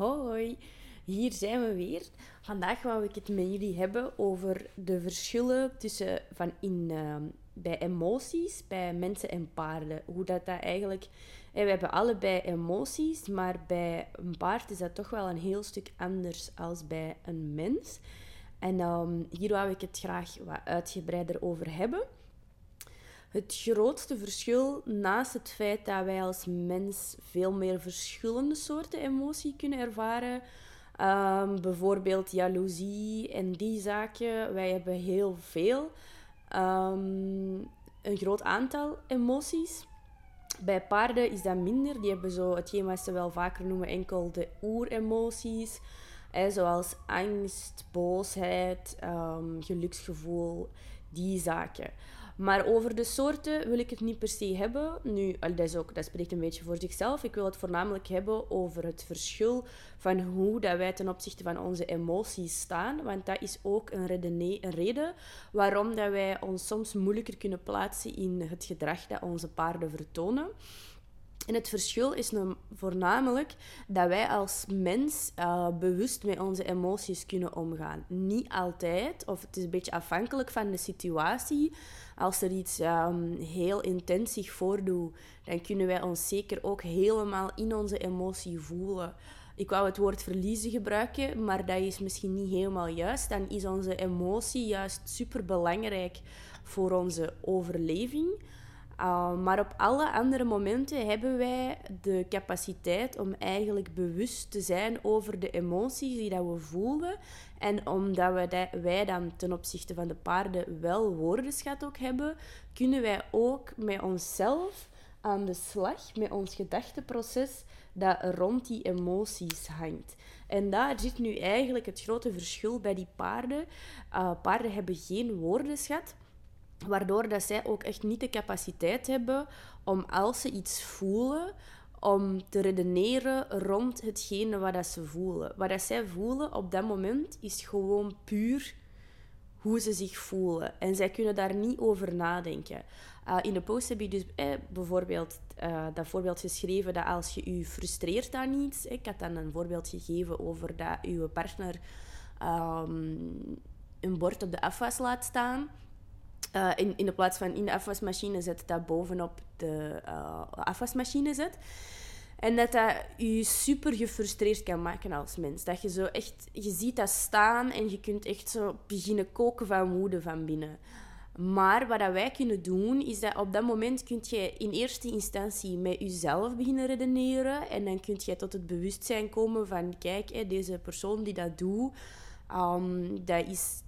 Hoi, hier zijn we weer. Vandaag wou ik het met jullie hebben over de verschillen tussen van in, ehm, bij emoties, bij mensen en paarden. Hoe dat, dat eigenlijk... we hebben allebei emoties, maar bij een paard is dat toch wel een heel stuk anders als bij een mens. En um, hier wou ik het graag wat uitgebreider over hebben. Het grootste verschil, naast het feit dat wij als mens veel meer verschillende soorten emotie kunnen ervaren, um, bijvoorbeeld jaloezie en die zaken, wij hebben heel veel, um, een groot aantal emoties. Bij paarden is dat minder. Die hebben zo hetgeen wat ze wel vaker noemen enkel de oeremoties. zoals angst, boosheid, um, geluksgevoel, die zaken. Maar over de soorten wil ik het niet per se hebben. Nu, dat, is ook, dat spreekt een beetje voor zichzelf. Ik wil het voornamelijk hebben over het verschil van hoe dat wij ten opzichte van onze emoties staan. Want dat is ook een, een reden waarom dat wij ons soms moeilijker kunnen plaatsen in het gedrag dat onze paarden vertonen. En het verschil is voornamelijk dat wij als mens uh, bewust met onze emoties kunnen omgaan. Niet altijd, of het is een beetje afhankelijk van de situatie. Als er iets um, heel intens zich voordoet, dan kunnen wij ons zeker ook helemaal in onze emotie voelen. Ik wou het woord verliezen gebruiken, maar dat is misschien niet helemaal juist. Dan is onze emotie juist super belangrijk voor onze overleving. Maar op alle andere momenten hebben wij de capaciteit om eigenlijk bewust te zijn over de emoties die dat we voelen. En omdat we wij dan ten opzichte van de paarden wel woordenschat ook hebben, kunnen wij ook met onszelf aan de slag, met ons gedachteproces dat rond die emoties hangt. En daar zit nu eigenlijk het grote verschil bij die paarden. Paarden hebben geen woordenschat. Waardoor dat zij ook echt niet de capaciteit hebben om als ze iets voelen, om te redeneren rond hetgene wat dat ze voelen. Wat dat zij voelen op dat moment is gewoon puur hoe ze zich voelen. En zij kunnen daar niet over nadenken. Uh, in de post heb je dus eh, bijvoorbeeld uh, dat voorbeeld geschreven dat als je je frustreert aan iets... ik had dan een voorbeeld gegeven over dat je partner um, een bord op de afwas laat staan uh, in, in de plaats van in de afwasmachine zet, dat bovenop de uh, afwasmachine zet. En dat dat je super gefrustreerd kan maken als mens. Dat je zo echt, je ziet dat staan en je kunt echt zo beginnen koken van woede van binnen. Maar wat dat wij kunnen doen, is dat op dat moment kun je in eerste instantie met jezelf beginnen redeneren. En dan kun je tot het bewustzijn komen van, kijk, deze persoon die dat doet, um, dat is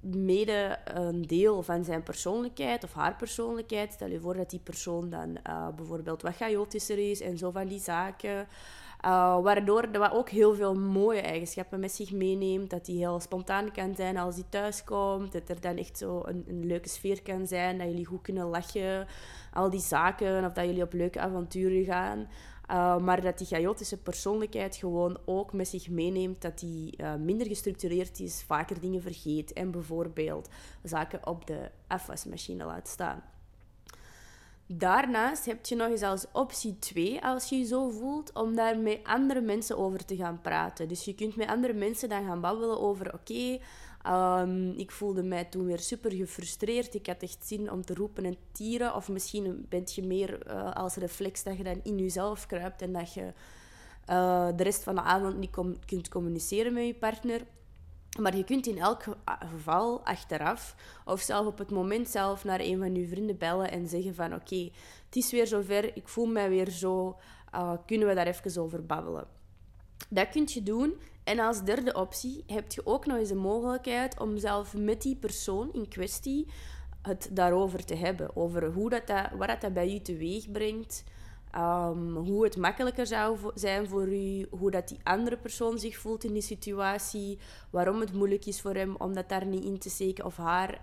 mede een deel van zijn persoonlijkheid of haar persoonlijkheid. Stel je voor dat die persoon dan uh, bijvoorbeeld wat chaotischer is en zo van die zaken. Uh, waardoor dat ook heel veel mooie eigenschappen met zich meeneemt. Dat hij heel spontaan kan zijn als hij thuiskomt. Dat er dan echt zo een, een, leuke sfeer kan zijn. Dat jullie goed kunnen lachen. Al die zaken. Of dat jullie op leuke avonturen gaan. Uh, maar dat die chaotische persoonlijkheid gewoon ook met zich meeneemt dat hij uh, minder gestructureerd is, vaker dingen vergeet en bijvoorbeeld zaken op de afwasmachine laat staan. Daarnaast heb je nog eens als optie 2, als je je zo voelt, om daar met andere mensen over te gaan praten. Dus je kunt met andere mensen dan gaan babbelen over: oké, um, ik voelde mij toen weer super gefrustreerd. Ik had echt zin om te roepen en tieren. Of misschien bent je meer uh, als reflex dat je dan in jezelf kruipt en dat je uh, de rest van de avond niet kunt communiceren met je partner. Maar je kunt in elk geval achteraf of zelf op het moment zelf naar een van je vrienden bellen en zeggen van oké, het is weer zover, ik voel mij weer zo, uh, kunnen we daar even over babbelen. Dat kun je doen. En als derde optie heb je ook nog eens de mogelijkheid om zelf met die persoon in kwestie het daarover te hebben. Over hoe dat, dat, wat dat bij je teweeg brengt. Um, hoe het makkelijker zou zijn voor u, hoe dat die andere persoon zich voelt in die situatie, waarom het moeilijk is voor hem om dat daar niet in te steken of haar,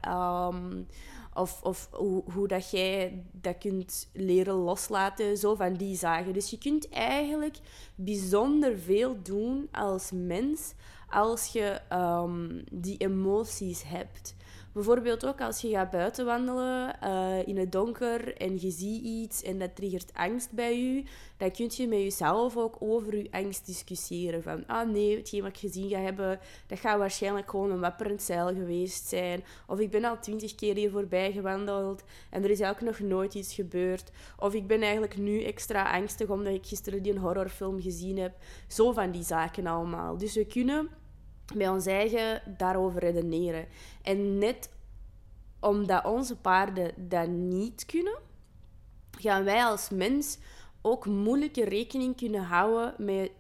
um, of, of hoe, dat jij dat kunt leren loslaten, zo van die zaken. Dus je kunt eigenlijk bijzonder veel doen als mens als je um, die emoties hebt. Bijvoorbeeld ook als je gaat buiten wandelen uh, in het donker en je ziet iets en dat triggert angst bij je, dan kun je met jezelf ook over je angst discussiëren. Van, ah nee, hetgeen wat ik gezien ga hebben, dat gaat waarschijnlijk gewoon een wapperend zeil geweest zijn. Of ik ben al twintig keer hier voorbij gewandeld en er is ook nog nooit iets gebeurd. Of ik ben eigenlijk nu extra angstig omdat ik gisteren die horrorfilm gezien heb. Zo van die zaken allemaal. Dus we kunnen bij ons eigen daarover redeneren. En net omdat onze paarden dat niet kunnen, gaan wij als mens ook moeilijke rekening kunnen houden met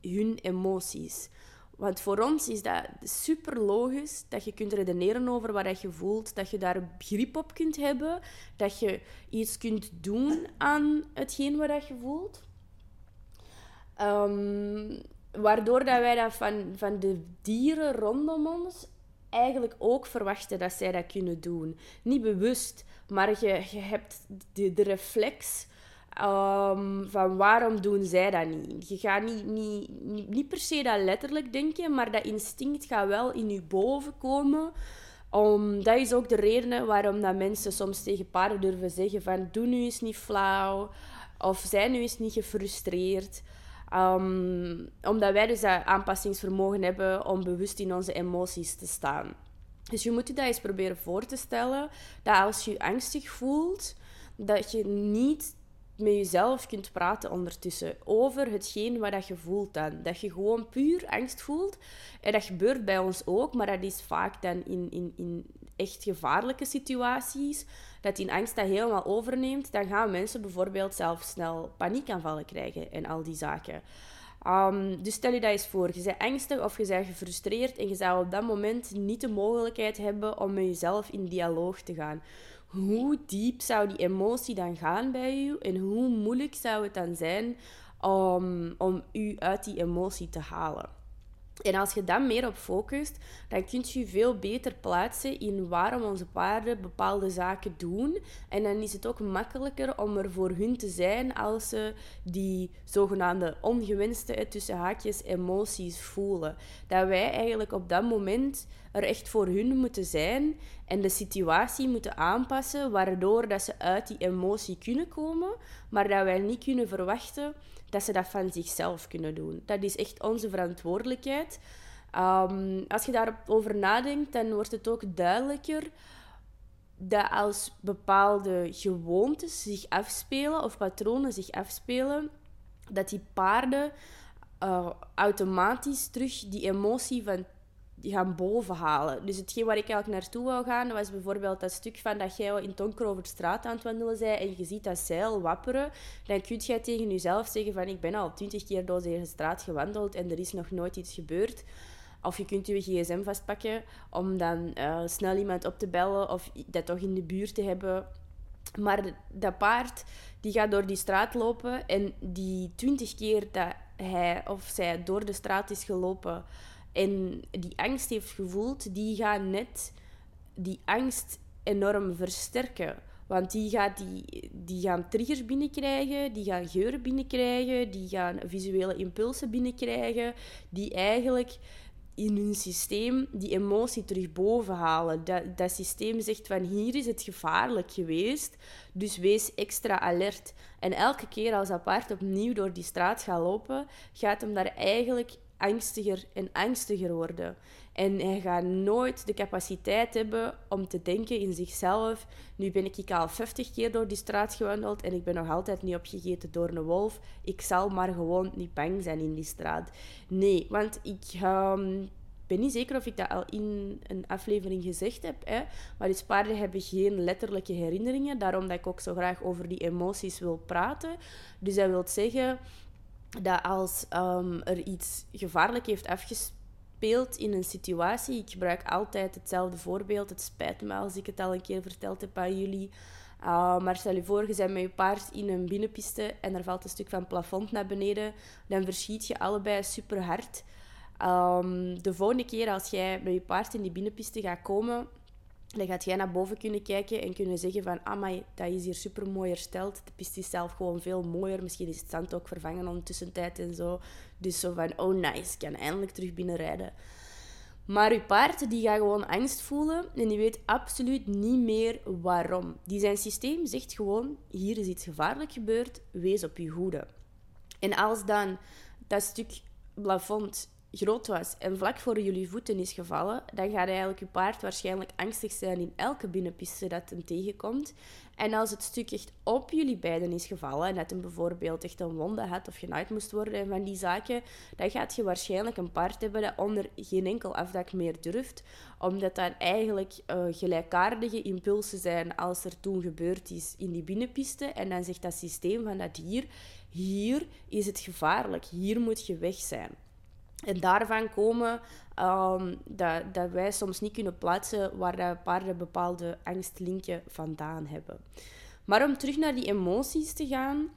hun emoties. Want voor ons is dat super logisch dat je kunt redeneren over wat je voelt, dat je daar grip op kunt hebben, dat je iets kunt doen aan hetgeen wat je voelt. Um, waardoor dat wij dat van, van de dieren rondom ons eigenlijk ook verwachten dat zij dat kunnen doen. Niet bewust, maar je, je hebt de, de reflex um, van waarom doen zij dat niet. Je gaat niet, niet, niet, per se dat letterlijk denken, maar dat instinct gaat wel in je boven komen. Um, dat is ook de reden waarom dat mensen soms tegen paarden durven zeggen van doe nu eens niet flauw of zijn nu eens niet gefrustreerd. Um, omdat wij dus dat aanpassingsvermogen hebben om bewust in onze emoties te staan. Dus je moet je dat eens proberen voor te stellen, dat als je angstig voelt, dat je niet met jezelf kunt praten ondertussen over hetgeen wat je voelt dan. Dat je gewoon puur angst voelt. En dat gebeurt bij ons ook, maar dat is vaak dan in, in, in echt gevaarlijke situaties, dat die angst dat helemaal overneemt, dan gaan mensen bijvoorbeeld zelf snel paniekaanvallen krijgen en al die zaken. Um, dus stel je dat eens voor. Je bent angstig of je bent gefrustreerd en je zou op dat moment niet de mogelijkheid hebben om met jezelf in dialoog te gaan. Hoe diep zou die emotie dan gaan bij je en hoe moeilijk zou het dan zijn om, om u uit die emotie te halen? En als je dan meer op focust, dan kun je je veel beter plaatsen in waarom onze paarden bepaalde zaken doen. En dan is het ook makkelijker om er voor hun te zijn als ze die zogenaamde ongewenste, tussen haakjes, emoties voelen. Dat wij eigenlijk op dat moment er echt voor hun moeten zijn en de situatie moeten aanpassen, waardoor dat ze uit die emotie kunnen komen, maar dat wij niet kunnen verwachten dat ze dat van zichzelf kunnen doen. Dat is echt onze verantwoordelijkheid. Um, als je daarover nadenkt, dan wordt het ook duidelijker dat als bepaalde gewoontes zich afspelen of patronen zich afspelen, dat die paarden uh, automatisch terug die emotie van gaan bovenhalen. Dus hetgeen waar ik eigenlijk naartoe wou gaan, was bijvoorbeeld dat stuk van dat jij in Tonker over de straat aan het wandelen bent en je ziet dat zeil wapperen. Dan kun je tegen jezelf zeggen van ik ben al twintig keer door deze straat gewandeld en er is nog nooit iets gebeurd. Of je kunt je gsm vastpakken om dan uh, snel iemand op te bellen of dat toch in de buurt te hebben. Maar dat paard die gaat door die straat lopen en die twintig keer dat hij of zij door de straat is gelopen en die angst heeft gevoeld, die gaat net die angst enorm versterken. Want die, gaat die, die gaan triggers binnenkrijgen, die gaan geuren binnenkrijgen, die gaan visuele impulsen binnenkrijgen, die eigenlijk in hun systeem die emotie terug boven halen. Dat, dat systeem zegt van hier is het gevaarlijk geweest, dus wees extra alert. En elke keer als dat paard opnieuw door die straat gaat lopen, gaat hem daar eigenlijk angstiger en angstiger worden. En hij gaat nooit de capaciteit hebben om te denken in zichzelf. Nu ben ik al 50 keer door die straat gewandeld en ik ben nog altijd niet opgegeten door een wolf. Ik zal maar gewoon niet bang zijn in die straat. Nee, want ik um, ben niet zeker of ik dat al in een aflevering gezegd heb. Hè? Maar die paarden hebben geen letterlijke herinneringen. Daarom dat ik ook zo graag over die emoties wil praten. Dus dat wil zeggen dat als um, er iets gevaarlijk heeft afgespeeld in een situatie, ik gebruik altijd hetzelfde voorbeeld. Het spijt me als ik het al een keer verteld heb aan jullie. Uh, maar stel je voor, je bent met je paard in een binnenpiste en er valt een stuk van plafond naar beneden. Dan verschiet je allebei super hard. Um, de volgende keer als jij met je paard in die binnenpiste gaat komen, dan gaat jij naar boven kunnen kijken en kunnen zeggen van... Amai, dat is hier super mooi hersteld. De piste is zelf gewoon veel mooier. Misschien is het zand ook vervangen ondertussen tijd en zo. Dus zo van, oh nice, ik kan eindelijk terug binnenrijden. Maar uw paard die gaat gewoon angst voelen en die weet absoluut niet meer waarom. Die zijn systeem zegt gewoon, hier is iets gevaarlijk gebeurd, wees op je hoede. En als dan dat stuk plafond groot was en vlak voor jullie voeten is gevallen, dan gaat eigenlijk je paard waarschijnlijk angstig zijn in elke binnenpiste dat hem tegenkomt. En als het stuk echt op jullie beiden is gevallen en dat hem bijvoorbeeld echt een wonde had of genaaid moest worden en van die zaken, dan gaat je waarschijnlijk een paard hebben dat onder geen enkel afdak meer durft, omdat dat eigenlijk uh, gelijkaardige impulsen zijn als er toen gebeurd is in die binnenpiste. En dan zegt dat systeem van dat dier, hier is het gevaarlijk, hier moet je weg zijn. En daarvan komen um, dat, dat wij soms niet kunnen plaatsen waar paarden bepaalde angstlinken vandaan hebben. Maar om terug naar die emoties te gaan,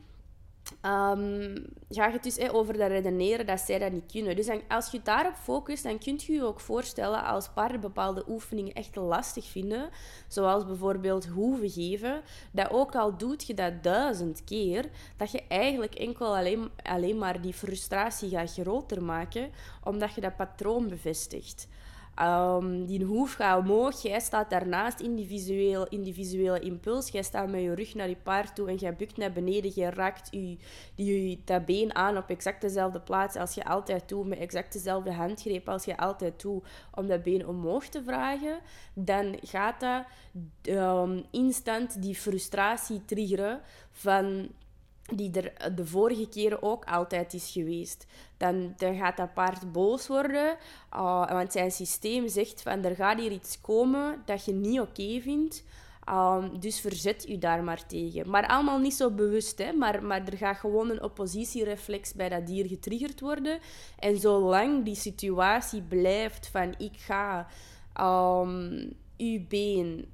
um, gaat het dus over dat redeneren dat zij dat niet kunnen. Dus als je daarop focust, dan kunt je je ook voorstellen als paarden bepaalde oefeningen echt lastig vinden, zoals bijvoorbeeld hoeven geven, dat ook al doet je dat duizend keer, dat je eigenlijk enkel alleen, alleen maar die frustratie gaat groter maken, omdat je dat patroon bevestigt. Um, die hoef gaat omhoog, jij staat daarnaast in die, visueel, in die visuele impuls. Jij staat met je rug naar je paard toe en jij bukt naar beneden. Je raakt je, dat been aan op exact dezelfde plaats als je altijd doet, met exact dezelfde handgreep als je altijd doet, om dat been omhoog te vragen. Dan gaat dat um, instant die frustratie triggeren van die er de vorige keren ook altijd is geweest. Dan, dan gaat dat paard boos worden, uh, want zijn systeem zegt van er gaat hier iets komen dat je niet oké vindt. Um, dus verzet u daar maar tegen. Maar allemaal niet zo bewust, hè? Maar, maar er gaat gewoon een oppositiereflex bij dat dier getriggerd worden. En zolang die situatie blijft van ik ga um, uw been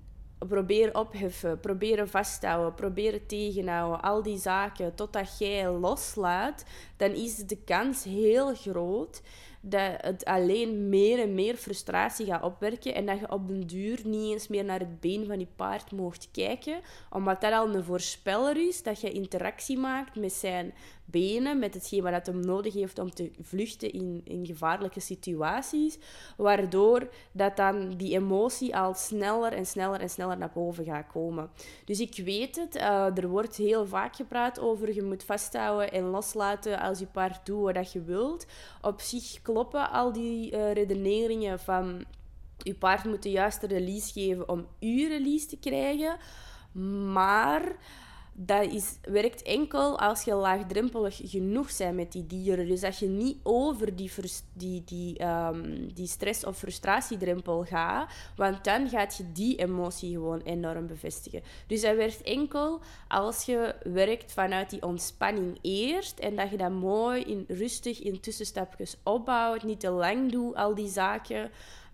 proberen opheffen, proberen vasthouden, proberen tegenhouden, al die zaken, totdat jij loslaat, dan is de kans heel groot dat het alleen meer en meer frustratie gaat opwerken en dat je op den duur niet eens meer naar het been van je paard mocht kijken, omdat dat al een voorspeller is dat je interactie maakt met zijn benen, met hetgeen wat hem nodig heeft om te vluchten in, in gevaarlijke situaties, waardoor dat dan die emotie al sneller en sneller en sneller naar boven gaat komen. Dus ik weet het, uh, er wordt heel vaak gepraat over je moet vasthouden en loslaten als je paard doet wat je wilt. Op zich kloppen al die uh, redeneringen van je paard moet de juiste release geven om uw release te krijgen, maar dat is, werkt enkel als je laagdrempelig genoeg bent met die dieren. Dus dat je niet over die, die, die, um, die stress- of frustratiedrempel gaat, want dan gaat je die emotie gewoon enorm bevestigen. Dus dat werkt enkel als je werkt vanuit die ontspanning eerst en dat je dat mooi in, rustig in tussenstapjes opbouwt, niet te lang doet, al die zaken.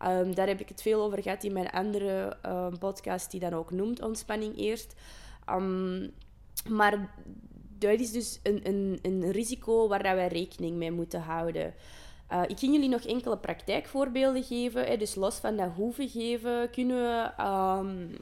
Um, daar heb ik het veel over gehad in mijn andere uh, podcast, die dan ook noemt ontspanning eerst. Maar dat is dus een, een, een risico waar wij rekening mee moeten houden. Uh, ik ging jullie nog enkele praktijkvoorbeelden geven. Hè. Dus los van dat hoeven geven, kunnen we um,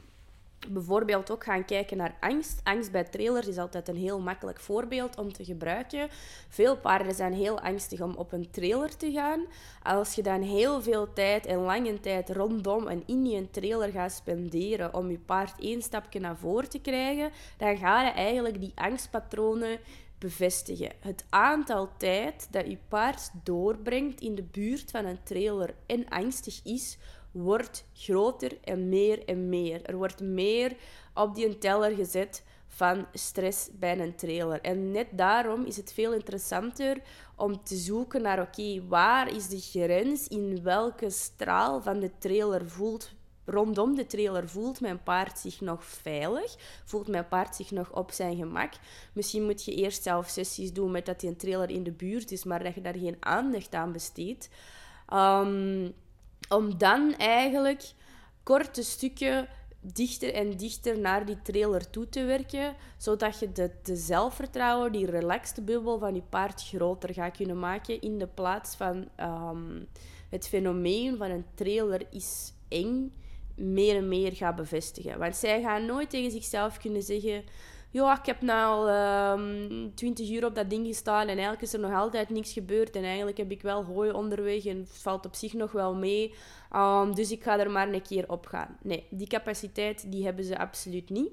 bijvoorbeeld ook gaan kijken naar angst. Angst bij trailers is altijd een heel makkelijk voorbeeld om te gebruiken. Veel paarden zijn heel angstig om op een trailer te gaan. Als je dan heel veel tijd en lange tijd rondom en in je trailer gaat spenderen om je paard één stapje naar voren te krijgen, dan ga je eigenlijk die angstpatronen bevestigen. Het aantal tijd dat je paard doorbrengt in de buurt van een trailer en angstig is, wordt groter en meer en meer. Er wordt meer op die teller gezet van stress bij een trailer. En net daarom is het veel interessanter om te zoeken naar, oké, waar is de grens? In welke straal van de trailer voelt rondom de trailer voelt mijn paard zich nog veilig, voelt mijn paard zich nog op zijn gemak. Misschien moet je eerst zelf sessies doen met dat die een trailer in de buurt is, maar dat je daar geen aandacht aan besteedt. Um, om dan eigenlijk korte stukken dichter en dichter naar die trailer toe te werken, zodat je de, zelfvertrouwen, die relaxte bubbel van je paard groter gaat kunnen maken in de plaats van um, het fenomeen van een trailer is eng meer en meer gaat bevestigen. Want zij gaan nooit tegen zichzelf kunnen zeggen ja, ik heb nu al um, 20 uur op dat ding gestaan en eigenlijk is er nog altijd niks gebeurd. En eigenlijk heb ik wel hooi onderweg en het valt op zich nog wel mee. Um, dus ik ga er maar een keer op gaan. Nee, die capaciteit die hebben ze absoluut niet.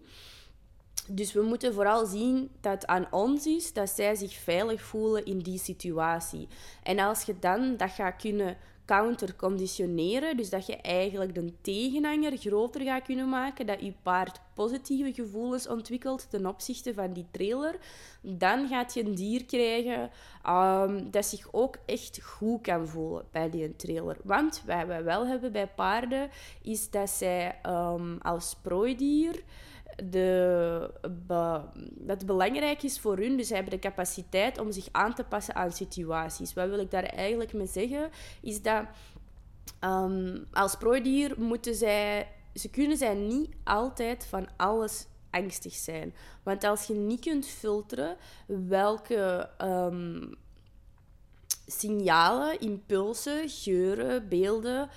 Dus we moeten vooral zien dat het aan ons is dat zij zich veilig voelen in die situatie. En als je dan dat gaat kunnen counterconditioneren, dus dat je eigenlijk de tegenhanger groter gaat kunnen maken, dat je paard positieve gevoelens ontwikkelt ten opzichte van die trailer, dan gaat je een dier krijgen um, dat zich ook echt goed kan voelen bij die trailer. Want wat wij wel hebben bij paarden, is dat zij um, als prooidier de, dat belangrijk is voor hun. Dus ze hebben de capaciteit om zich aan te passen aan situaties. Wat wil ik daar eigenlijk mee zeggen? Is dat um, als prooidier moeten zij... Ze kunnen zij niet altijd van alles angstig zijn. Want als je niet kunt filteren welke um, signalen, impulsen, geuren, beelden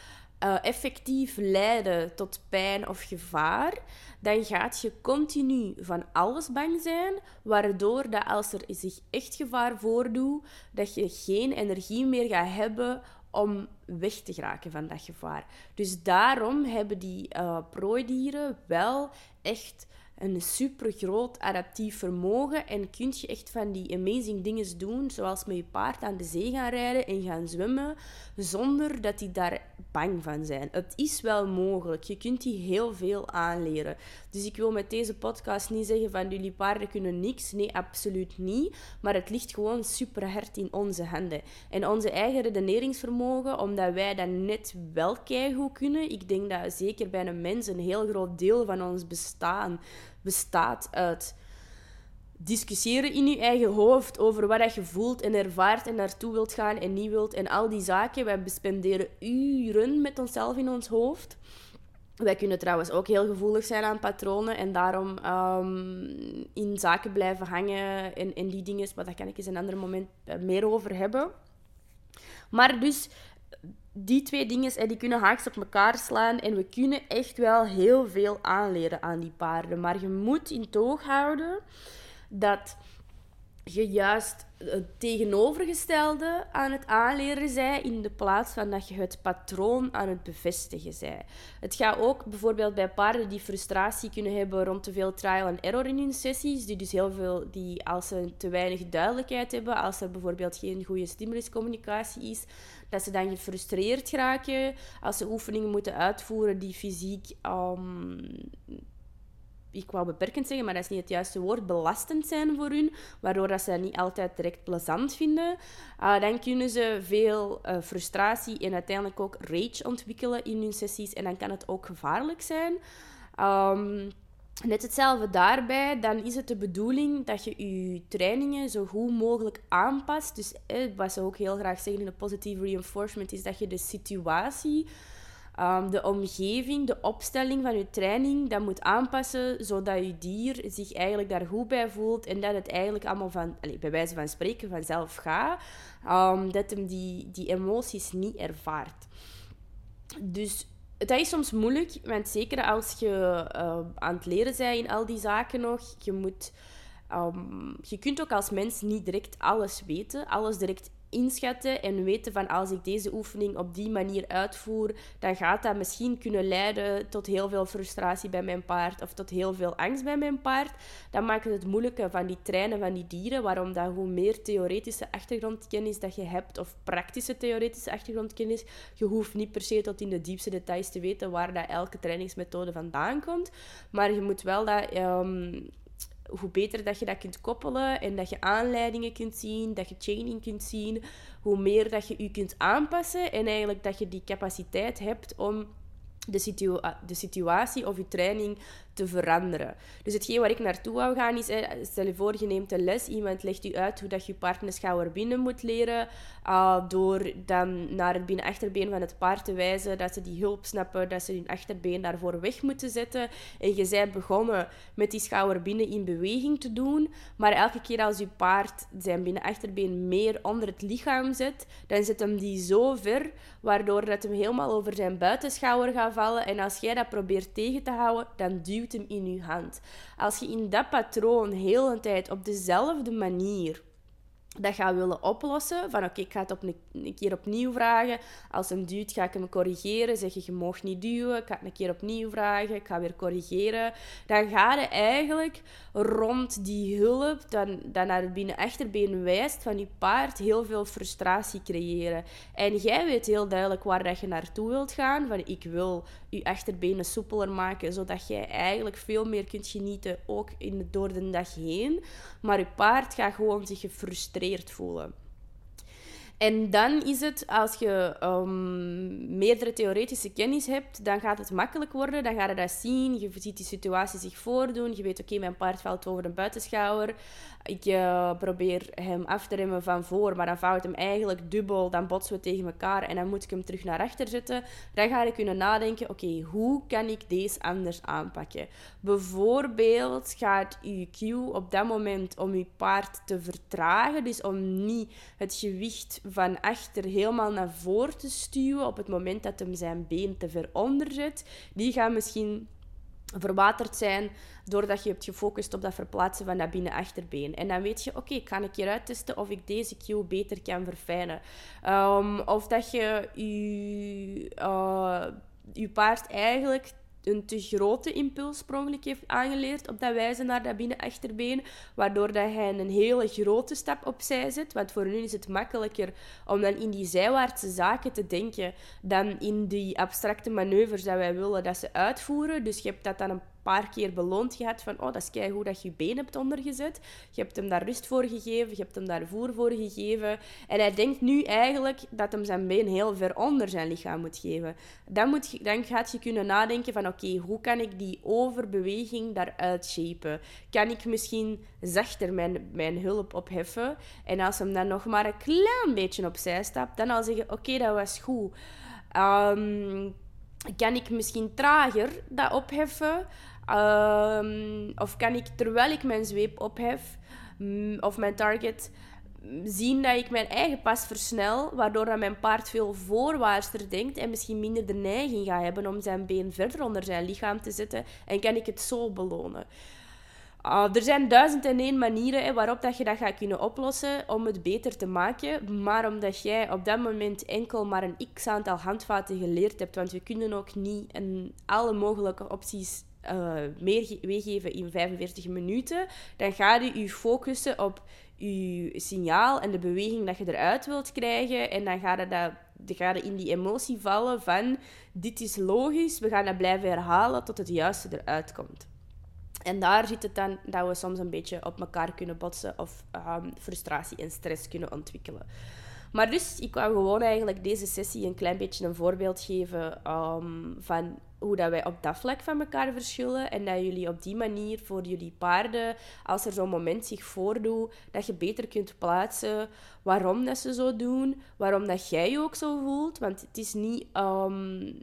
uh, effectief leiden tot pijn of gevaar, dan gaat je continu van alles bang zijn, waardoor dat als er zich echt gevaar voordoet, dat je geen energie meer gaat hebben om weg te geraken van dat gevaar. Dus daarom hebben die uh, prooidieren wel echt een super groot adaptief vermogen en kun je echt van die amazing dingen doen, zoals met je paard aan de zee gaan rijden en gaan zwemmen, zonder dat die daar bang van zijn. Het is wel mogelijk. Je kunt die heel veel aanleren. Dus ik wil met deze podcast niet zeggen van jullie paarden kunnen niks. Nee, absoluut niet. Maar het ligt gewoon super hard in onze handen. En onze eigen redeneringsvermogen, omdat wij dat net wel keigoed kunnen. Ik denk dat zeker bij een mens een heel groot deel van ons bestaan bestaat uit discussiëren in je eigen hoofd over wat je voelt en ervaart en naartoe wilt gaan en niet wilt. En al die zaken. Wij spenderen uren met onszelf in ons hoofd. Wij kunnen trouwens ook heel gevoelig zijn aan patronen en daarom um, in zaken blijven hangen en, en die dingen. Maar daar kan ik eens een ander moment eh, meer over hebben. Maar dus die twee dingen die kunnen haaks op elkaar slaan en we kunnen echt wel heel veel aanleren aan die paarden. Maar je moet in toog houden dat je juist het tegenovergestelde aan het aanleren zij in de plaats van dat je het patroon aan het bevestigen zij. Het gaat ook bijvoorbeeld bij paarden die frustratie kunnen hebben rond te veel trial en error in hun sessies, die dus heel veel, die als ze te weinig duidelijkheid hebben, als er bijvoorbeeld geen goede stimuluscommunicatie is, dat ze dan gefrustreerd raken als ze oefeningen moeten uitvoeren die fysiek um, ik wou beperkend zeggen, maar dat is niet het juiste woord, belastend zijn voor hun, waardoor dat ze dat niet altijd direct plezant vinden. Uh, dan kunnen ze veel uh, frustratie en uiteindelijk ook rage ontwikkelen in hun sessies en dan kan het ook gevaarlijk zijn. Um, net hetzelfde daarbij, dan is het de bedoeling dat je je trainingen zo goed mogelijk aanpast. Dus eh, wat ze ook heel graag zeggen in de positive reinforcement, is dat je de situatie Um, de omgeving, de opstelling van je training, dat moet aanpassen zodat je dier zich eigenlijk daar goed bij voelt en dat het eigenlijk allemaal van, bij wijze van spreken, vanzelf gaat. Um, dat hem die, die emoties niet ervaart. Dus dat is soms moeilijk, want zeker als je uh, aan het leren bent in al die zaken nog, je moet... Je kunt ook als mens niet direct alles weten, alles direct inschatten en weten van als ik deze oefening op die manier uitvoer, dan gaat dat misschien kunnen leiden tot heel veel frustratie bij mijn paard of tot heel veel angst bij mijn paard. Dan maakt het moeilijke van die trainen van die dieren, waarom dat hoe meer theoretische achtergrondkennis dat je hebt of praktische theoretische achtergrondkennis, je hoeft niet per se tot in de diepste details te weten waar dat elke trainingsmethode vandaan komt, maar je moet wel dat um, hoe beter dat je dat kunt koppelen en dat je aanleidingen kunt zien, dat je chaining kunt zien, hoe meer dat je je kunt aanpassen en eigenlijk dat je die capaciteit hebt om de, de situatie of je training te veranderen. Dus hetgeen waar ik naartoe wou gaan is, stel je voor, je neemt een les, iemand legt u uit hoe dat je partnerschouwer binnen moet leren, uh, door dan naar het binnen-achterbeen van het paard te wijzen, dat ze die hulp snappen, dat ze hun achterbeen daarvoor weg moeten zetten. En je bent begonnen met die schouder binnen in beweging te doen, maar elke keer als je paard zijn binnen-achterbeen meer onder het lichaam zet, dan zet hem die zo ver, waardoor dat hem helemaal over zijn buitenschouwer gaat aanvallen. En als jij dat probeert tegen te houden, dan duwt in je hand. Als je in dat patroon heel een tijd op dezelfde manier dat gaat willen oplossen. Van oké, ik ga het op een, keer opnieuw vragen. Als hem duwt, ga ik hem corrigeren. Zeg je, je mag niet duwen. Ik ga het een keer opnieuw vragen. Ik ga weer corrigeren. Dan ga je eigenlijk rond die hulp, dan, dan naar het binnen-achterbeen wijst van je paard, heel veel frustratie creëren. En jij weet heel duidelijk waar dat je naartoe wilt gaan. Van ik wil je achterbenen soepeler maken, zodat jij eigenlijk veel meer kunt genieten, ook in door de dag heen. Maar je paard gaat gewoon zich gefrustreerd voelen. En dan is het, als je um, meerdere theoretische kennis hebt, dan gaat het makkelijk worden. Dan ga je dat zien. Je ziet die situatie zich voordoen. Je weet, oké, mijn paard valt over de buitenschouwer. Ik probeer hem af te remmen van voor, maar dan vouwt hem eigenlijk dubbel. Dan botsen we tegen elkaar en dan moet ik hem terug naar achter zetten. Dan ga je kunnen nadenken, oké, hoe kan ik deze anders aanpakken? Bijvoorbeeld gaat je cue op dat moment om je paard te vertragen. Dus om niet het gewicht van achter helemaal naar voren te stuwen op het moment dat hem zijn been te ver. Die gaat misschien verwaterd zijn doordat je hebt gefocust op dat verplaatsen van dat binnen-achterbeen. En dan weet je, oké, ik ga een keer uittesten of ik deze cue beter kan verfijnen. Um, of dat je je, je paard eigenlijk een te grote impuls sprongelijk heeft aangeleerd op dat wijze naar dat binnen-achterbeen, waardoor dat hij een hele grote stap opzij zet. Want voor nu is het makkelijker om dan in die zijwaartse zaken te denken dan in die abstracte manoeuvres dat wij willen dat ze uitvoeren. Dus je hebt dat dan een paar keer beloond gehad van oh, dat is goed dat je je been hebt ondergezet. Je hebt hem daar rust voor gegeven, je hebt hem daar voer voor gegeven. En hij denkt nu eigenlijk dat hem zijn been heel ver onder zijn lichaam moet geven. Dan, moet je, dan gaat je kunnen nadenken van oké, hoe kan ik die overbeweging daaruit shapen? Kan ik misschien zachter mijn, mijn hulp opheffen? En als hem dan nog maar een klein beetje opzij stapt, dan al zeggen oké, dat was goed. Um, kan ik misschien trager dat opheffen? Um, of kan ik terwijl ik mijn zweep ophef mm, of mijn target zien dat ik mijn eigen pas versnel, waardoor dat mijn paard veel voorwaartser denkt en misschien minder de neiging gaat hebben om zijn been verder onder zijn lichaam te zetten en kan ik het zo belonen. Uh, er zijn duizend en één manieren hè, waarop dat je dat gaat kunnen oplossen om het beter te maken. Maar omdat jij op dat moment enkel maar een x-aantal handvaten geleerd hebt, want we kunnen ook niet alle mogelijke opties uh, meer meegeven in 45 minuten, dan ga je je focussen op je signaal en de beweging dat je eruit wilt krijgen. En dan ga je, dat, in die emotie vallen van dit is logisch, we gaan dat blijven herhalen tot het juiste eruit komt. En daar zit het dan dat we soms een beetje op elkaar kunnen botsen of um, frustratie en stress kunnen ontwikkelen. Maar dus, ik wou gewoon eigenlijk deze sessie een klein beetje een voorbeeld geven um, van hoe dat wij op dat vlak van elkaar verschillen. En dat jullie op die manier voor jullie paarden, als er zo'n moment zich voordoet, dat je beter kunt plaatsen waarom dat ze zo doen. Waarom dat jij je ook zo voelt. Want het is niet... Um,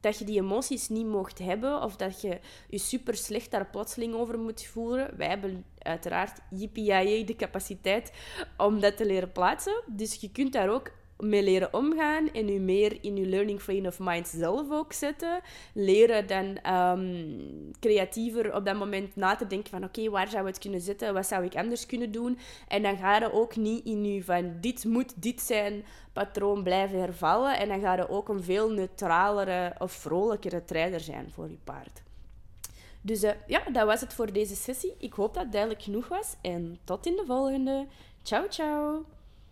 dat je die emoties niet mocht hebben of dat je je super slecht daar plotseling over moet voelen. Wij hebben uiteraard yippie de capaciteit om dat te leren plaatsen. Dus je kunt daar ook mee leren omgaan en u meer in uw learning frame of mind zelf ook zetten. Leren dan um, creatiever op dat moment na te denken van oké, waar zou het kunnen zitten? Wat zou ik anders kunnen doen? En dan ga je ook niet in u van dit moet dit zijn patroon blijven hervallen. En dan ga je ook een veel neutralere of vrolijkere trainer zijn voor je paard. Dus uh, ja, dat was het voor deze sessie. Ik hoop dat het duidelijk genoeg was. En tot in de volgende. Ciao, ciao!